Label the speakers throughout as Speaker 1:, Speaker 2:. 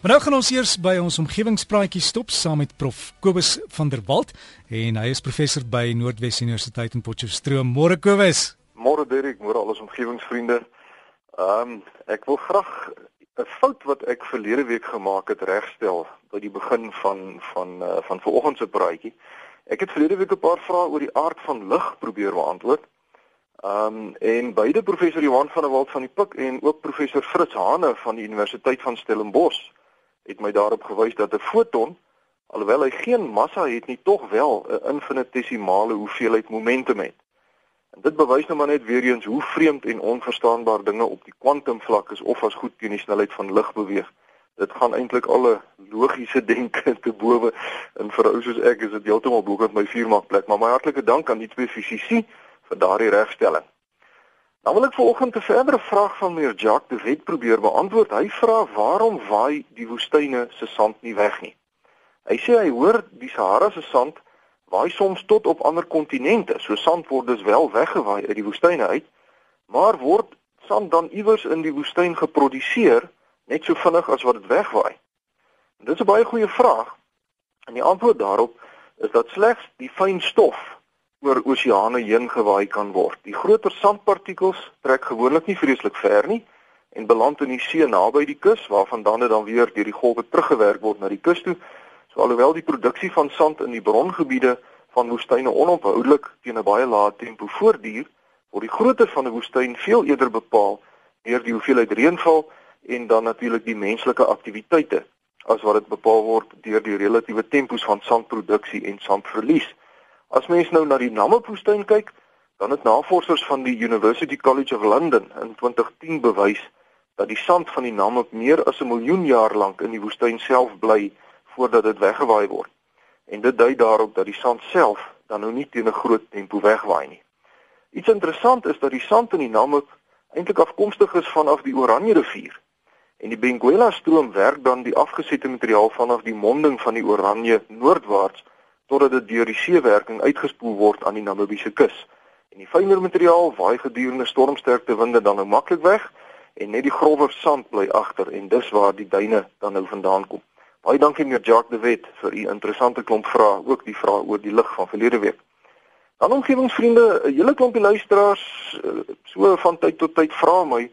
Speaker 1: Maar nou gaan ons eers by ons omgewingspraatjie stop saam met Prof Kobus van der Walt en hy is professor by Noordwes Universiteit in Potchefstroom. Môre Kobus.
Speaker 2: Môre Derek, môre al ons omgewingsvriende. Ehm um, ek wil graag 'n fout wat ek verlede week gemaak het regstel by die begin van van uh, van vanoggend se praatjie. Ek het verlede week 'n paar vrae oor die aard van lig probeer beantwoord. Ehm um, en beide professor Johan van der Walt van die Pik en ook professor Fritz Hane van die Universiteit van Stellenbosch het my daarop gewys dat 'n foton alhoewel hy geen massa het nie, tog wel 'n infinitesimale hoeveelheid momentum het. En dit bewys nou maar net weer eens hoe vreemd en onverstaanbaar dinge op die kwantumvlak is of as goed teen die snelheid van lig beweeg. Dit gaan eintlik alle logiese denke te bowe en vir ou soos ek is dit heeltemal bo op my vuurmaakplek, maar my hartlike dank aan die twee fisici vir daardie regstelling. Dan wil ek vanoggend 'n verdere vraag van meneer Jacques de Wet probeer beantwoord. Hy vra waarom waai die woestyne se sand nie weg nie. Hy sê hy hoor die Sahara se sand waai soms tot op ander kontinente. So sand word dus wel weggewaai uit die woestyne uit, maar word sand dan iewers in die woestyn geproduseer net so vinnig as wat dit wegwaai? En dit is 'n baie goeie vraag. En die antwoord daarop is dat slegs die fyn stof oor oseane heen gewaai kan word. Die groter sandpartikels trek gewoonlik nie vreeslik ver nie en beland in die see naby die kus waarvan dan dit dan weer deur die golwe teruggewerk word na die kus toe. So alhoewel die produksie van sand in die brongebiede van woestyne onophoudelik teen 'n baie lae tempo voortduur, word die grootte van 'n woestyn veel eerder bepaal deur die hoeveelheid reënval en dan natuurlik die menslike aktiwiteite as wat dit bepaal word deur die relatiewe tempos van sandproduksie en sandverlies. As mens nou na die Namib-woestyn kyk, dan het navorsers van die University College of London in 2010 bewys dat die sand van die Namib meer as 'n miljoen jaar lank in die woestyn self bly voordat dit weggewaai word. En dit dui daarop dat die sand self dan nou nie teen 'n groot tempo wegwaai nie. Iets interessant is dat die sand in die Namib eintlik afkomstig is vanaf die Oranje rivier. En die Benguela stroom werk dan die afgesette materiaal vanaf die monding van die Oranje noordwaarts totdat dit deur die seewerking uitgespoel word aan die Namibiese kus. En die fynere materiaal waai gedurende stormsterkte winde dan nou maklik weg en net die grower sand bly agter en dis waar die duine dan nou vandaan kom. Baie dankie meneer Jacques de Wet vir u interessante klomp vrae, ook die vrae oor die lig van verlede week. Dan omgewingsvriende, 'n hele klompie luisteraars eh, so van tyd tot tyd vra my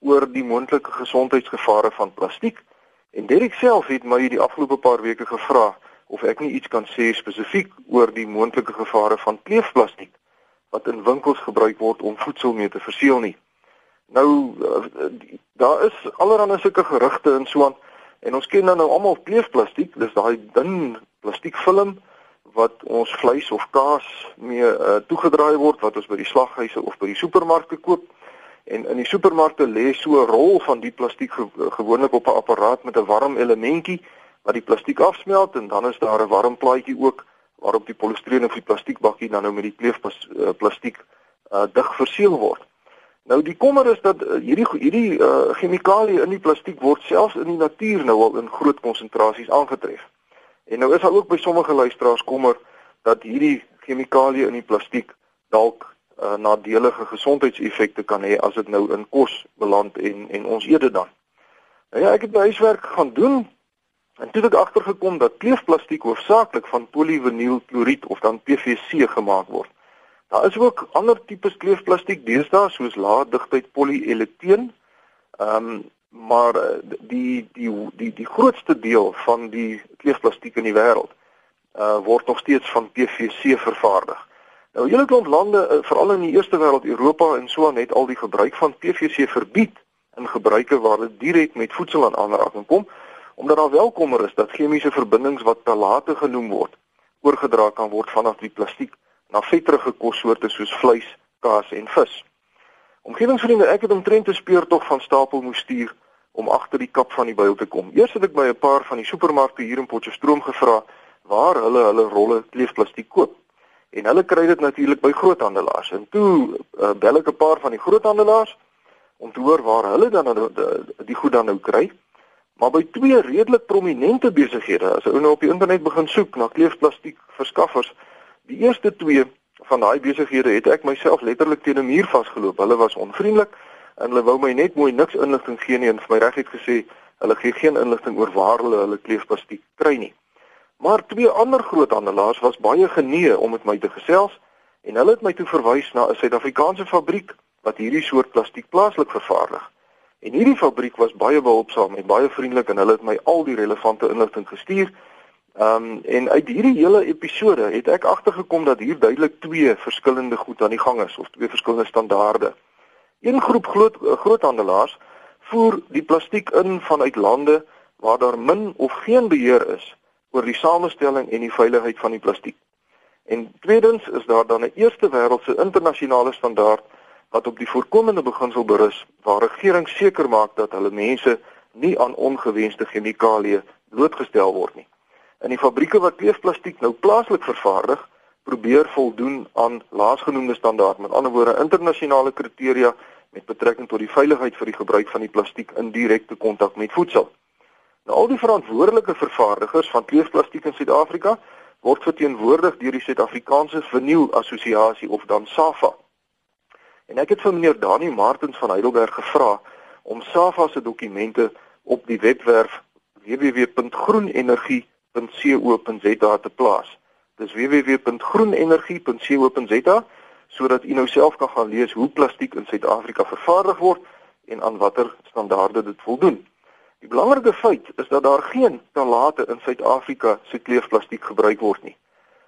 Speaker 2: oor die moontlike gesondheidsgevare van plastiek. En Derek self het my die afgelope paar weke gevra of ek nie iets kan sê spesifiek oor die moontlike gevare van kleefplastiek wat in winkels gebruik word om voedsel mee te verseël nie. Nou eh, daar is allerlei sulke gerugte en so aan en ons ken nou, nou almal kleefplastiek, dis daai dun plastiekfilm wat ons vleis of kaas mee uh, toegedraai word wat ons by die slaghuise of by die supermarkte koop. En in die supermarkte lê so 'n rol van die plastiek gewoonlik op 'n apparaat met 'n warm elementjie wat die plastiek afsmelt en dan is daar 'n warm plaatjie ook waarop die polistireen of die plastiekbakkie dan nou met die kleefplastiek uh, dig verseël word. Nou die kommer is dat uh, hierdie hierdie uh, chemikalieë in die plastiek word selfs in die natuur nou al in groot konsentrasies aangetref. En nou is daar ook by sommige luisteraars kommer dat hierdie chemikalieë in die plastiek dalk uh, nadelige gesondheidseffekte kan hê as dit nou in kos beland en en ons eet dit dan. Nou ja, ek het my huiswerk gaan doen En toe het ek agtergekom dat kleefplastiek hoofsaaklik van polivinylkloried of dan PVC gemaak word. Daar is ook ander tipes kleefplastiek deesdae soos lae digtheid polyeteen. Ehm um, maar eh, die die die die grootste deel van die kleefplastiek in die wêreld uh word nog steeds van PVC vervaardig. Nou hele klomp lande, uh, veral in die eerste wêreld, Europa en so aan, het al die gebruik van PVC verbied in gebruike waar dit direk met voedsel aan aanraking kom omdat daar wel kommer is dat chemiese verbindings wat talate genoem word oorgedra kan word vanaf die plastiek na vetterige kossoorte soos vleis, kaas en vis. Omgewingsvriende, ek het omtrent 'n speurtog van stapel moes stuur om agter die kap van die byl te kom. Eers het ek by 'n paar van die supermarkte hier in Potchefstroom gevra waar hulle hulle rolle kleefplastiek koop. En hulle kry dit natuurlik by groothandelaars. En toe uh, bel ek 'n paar van die groothandelaars om te hoor waar hulle dan die, die, goed dan nou kry. Maar by twee redelik prominente besighede, as ou nou op die internet begin soek na kleefplastiek verskaffers, die eerste twee van daai besighede het ek myself letterlik teen 'n muur vasgeloop. Hulle was onvriendelik en hulle wou my net mooi niks inligting gee nie en vir my reguit gesê Hulle gee geen inligting oor waar hulle hulle kleefplastiek kry nie. Maar twee ander groothandelaars was baie genee om met my te gesels en hulle het my toe verwys na 'n Suid-Afrikaanse fabriek wat hierdie soort plastiek plaaslik vervaardig. En hierdie fabriek was baie behulpsaam en baie vriendelik en hulle het my al die relevante inligting gestuur. Ehm um, en uit hierdie hele episode het ek agtergekom dat hier duidelik twee verskillende goed aan die gang is of twee verskillende standaarde. Een groep groot groothandelaars voer die plastiek in vanuit lande waar daar min of geen beheer is oor die samestelling en die veiligheid van die plastiek. En tweedens is daar dan 'n eerste wêreldse internasionale standaard wat op die voorkomende beginsel berus waar regerings seker maak dat hulle mense nie aan ongewenste chemikalieë blootgestel word nie. In die fabrieke wat kleefplastiek nou plaaslik vervaardig, probeer voldoen aan laasgenoemde standaard, met ander woorde internasionale kriteria met betrekking tot die veiligheid vir die gebruik van die plastiek in direkte kontak met voedsel. Nou al die verantwoordelike vervaardigers van kleefplastiek in Suid-Afrika word verteenwoordig deur die Suid-Afrikaanse Verniel Assosiasie of dan SAFA. En ek het vir meneer Dani Martens van Heidelberg gevra om SAFA se dokumente op die webwerf www.groenenergie.co.za te plaas. Dis www.groenenergie.co.za sodat u nou self kan gaan lees hoe plastiek in Suid-Afrika vervaardig word en aan watter standaarde dit voldoen. Die belangrike feit is dat daar geen talate in Suid-Afrika se kleefplastiek gebruik word nie.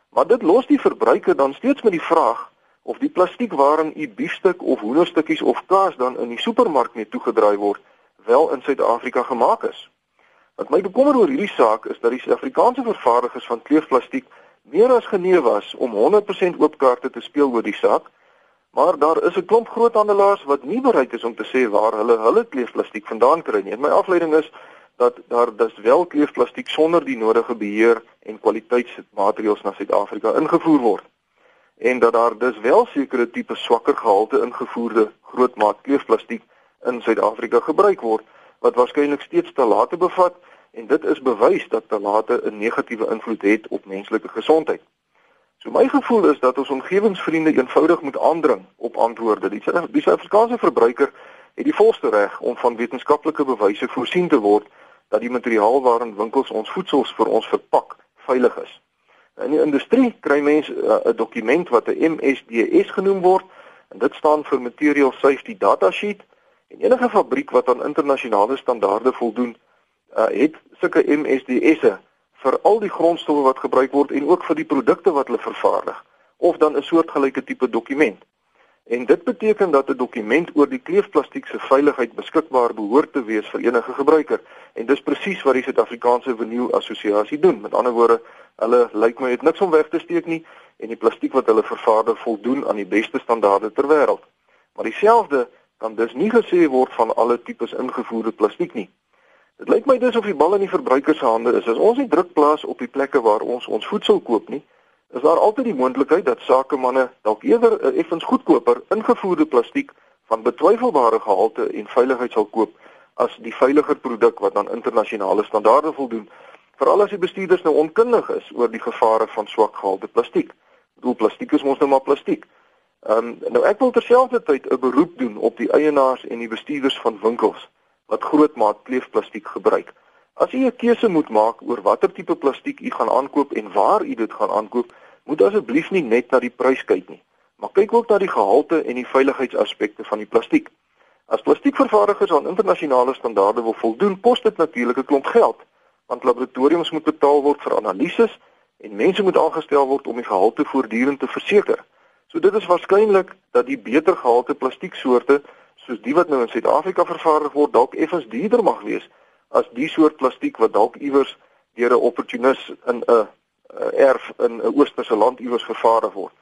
Speaker 2: Maar dit los die verbruiker dan steeds met die vraag of die plastiek waarin u biefstuk of hoenderstukkies of kaas dan in die supermark mee toegedraai word, wel in Suid-Afrika gemaak is. Wat my bekommer oor hierdie saak is dat die Suid-Afrikaanse vervaardigers van kleefplastiek meer as genee was om 100% oop kaarte te speel oor die saak Maar daar is 'n klomp groothandelaars wat nie bereid is om te sê waar hulle hulle kleefplastiek vandaan kry nie. En my afleiding is dat daar dis wel kleefplastiek sonder die nodige beheer en kwaliteitsmateriaals na Suid-Afrika ingevoer word. En dat daar dis wel sekere tipe swakker gehalte ingevoerde grootmaat kleefplastiek in Suid-Afrika gebruik word wat waarskynlik steeds talate bevat en dit is bewys dat talate 'n negatiewe invloed het op menslike gesondheid. So my gevoel is dat ons omgewingsvriende eenvoudig moet aandring op antwoorde. Die die Suid-Afrikaanse verbruiker het die volste reg om van wetenskaplike bewyse voorsien te word dat die materiaal waarin winkels ons voedsels vir ons verpak veilig is. In die industrie kry mense uh, 'n dokument wat 'n MSDS genoem word en dit staan vir Material Safety Data Sheet en enige fabriek wat aan internasionale standaarde voldoen, uh, het sulke MSDS'e vir al die grondstowwe wat gebruik word en ook vir die produkte wat hulle vervaardig of dan 'n soortgelyke tipe dokument. En dit beteken dat 'n dokument oor die kleefplastiek se veiligheid beskikbaar behoort te wees vir enige gebruiker en dis presies wat die Suid-Afrikaanse Verniel Assosiasie doen. Met ander woorde, hulle lyk my het niks om weg te steek nie en die plastiek wat hulle vervaardig voldoen aan die beste standaarde ter wêreld. Maar dieselfde kan dus nie gesê word van alle tipes ingevoerde plastiek nie. Dit lyk my dis of die bal in die verbruiker se hande is. As ons nie druk plaas op die plekke waar ons ons voedsel koop nie, is daar altyd die moontlikheid dat sakemanne dalk eerder 'n effens goedkoper ingevoerde plastiek van betwyfelbare gehalte en veiligheid sal koop as die veiliger produk wat aan internasionale standaarde voldoen. Veral as die bestuurders nou onkundig is oor die gevare van swak gehalte plastiek. Doel plastiek is mos nou maar plastiek. Ehm um, nou ek wil terselfdertyd 'n beroep doen op die eienaars en die bestuurders van winkels wat grootmaat kleefplastiek gebruik. As u 'n keuse moet maak oor watter tipe plastiek u gaan aankoop en waar u dit gaan aankoop, moet asseblief nie net na die prys kyk nie, maar kyk ook na die gehalte en die veiligheidsaspekte van die plastiek. As plastiekvervaardigers aan internasionale standaarde wil voldoen, kos dit natuurlik 'n klomp geld, want laboratoriums moet betaal word vir analises en mense moet aangestel word om die gehalte voortdurend te verseker. So dit is waarskynlik dat die beter gehalte plastieksoorte soos die wat nou in Suid-Afrika vervaardig word dalk effens duurder mag wees as die soort plastiek wat dalk iewers deur 'n opportunis in 'n erf in 'n oosterse land iewers vervaardig word.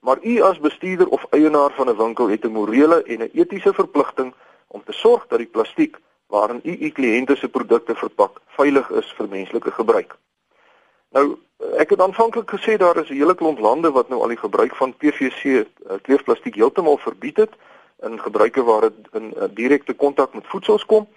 Speaker 2: Maar u as bestuurder of eienaar van 'n winkel het 'n morele en 'n etiese verpligting om te sorg dat die plastiek waarin u u kliënte se produkte verpak veilig is vir menslike gebruik. Nou, ek het aanvanklik gesê daar is 'n hele klomp lande wat nou al die gebruik van PVC eh, kleefplastiek heeltemal verbied het in gebruike waar dit in uh, direkte kontak met voedsels kom.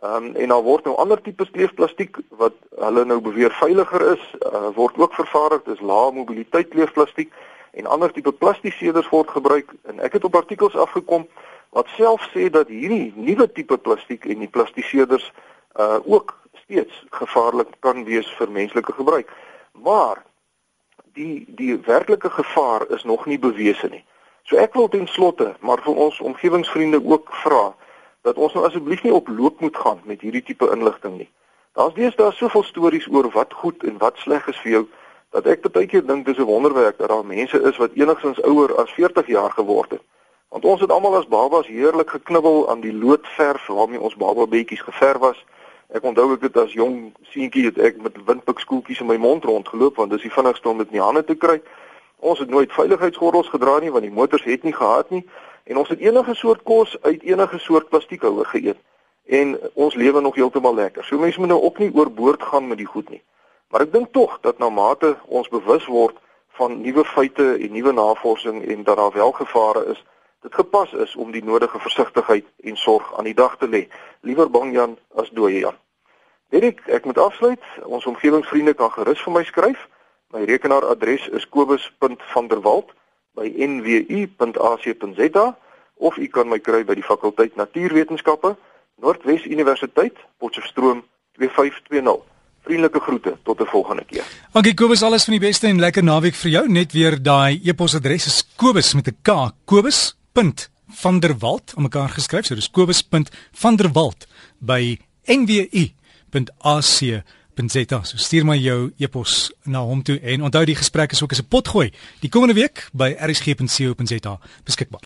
Speaker 2: Ehm um, en daar word nou ander tipe kleefplastiek wat hulle nou beweer veiliger is, uh, word ook vervaardig, dis lae mobiliteit kleefplastiek en ander tipe plastiseerders word gebruik en ek het op artikels afgekom wat self sê dat hierdie nuwe tipe plastiek en die plastiseerders uh ook steeds gevaarlik kan wees vir menslike gebruik. Maar die die werklike gevaar is nog nie bewese nie. So ek wil ten slotte maar vir ons omgewingsvriende ook vra dat ons nou asseblief nie op loop moet gaan met hierdie tipe inligting nie. Daar's deesdae soveel stories oor wat goed en wat sleg is vir jou dat ek baie keer dink dis 'n wonderwerk dat daar mense is wat enigstens ouer as 40 jaar geword het. Want ons het almal as babas heerlik geknibbel aan die loodverf waarmee ons baba beetjies geverf was. Ek onthou ek het as jong seentjie het ek met windpikskoeltjies in my mond rondgeloop want dis die vinnigste om dit in die hande te kry. Ons het nooit veiligheidsgordels gedra nie want die motors het nie gehad nie en ons het enige soort kos uit enige soort plastiekhouer geëet en ons lewe nog heeltemal lekker. So mense moet nou ook nie oorboord gaan met die goed nie. Maar ek dink tog dat na mate ons bewus word van nuwe feite en nuwe navorsing en dat daar wel gevare is, dit gepas is om die nodige versigtigheid en sorg aan die dag te lê. Liewer bang Jan as dooie Jan. Erik, ek moet afsluit. Ons omgewingsvriende kan gerus vir my skryf. My rekenaaradres is kobus.vanderwalt@nwu.ac.za of u kan my kry by die fakulteit Natuurwetenskappe, Noordwes Universiteit, Potchefstroom 2520. Vriendelike groete tot 'n volgende keer.
Speaker 1: Dankie Kobus, alles van die beste en lekker naweek vir jou. Net weer daai e-posadres is kobus met 'n k, kobus.vanderwalt om mekaar geskryf. So dis kobus.vanderwalt by nwu.ac.za. So stuur my jou e-pos na hom toe en onthou die gesprek is ook as 'n potgooi die komende week by rsg.co.za beskikbaar.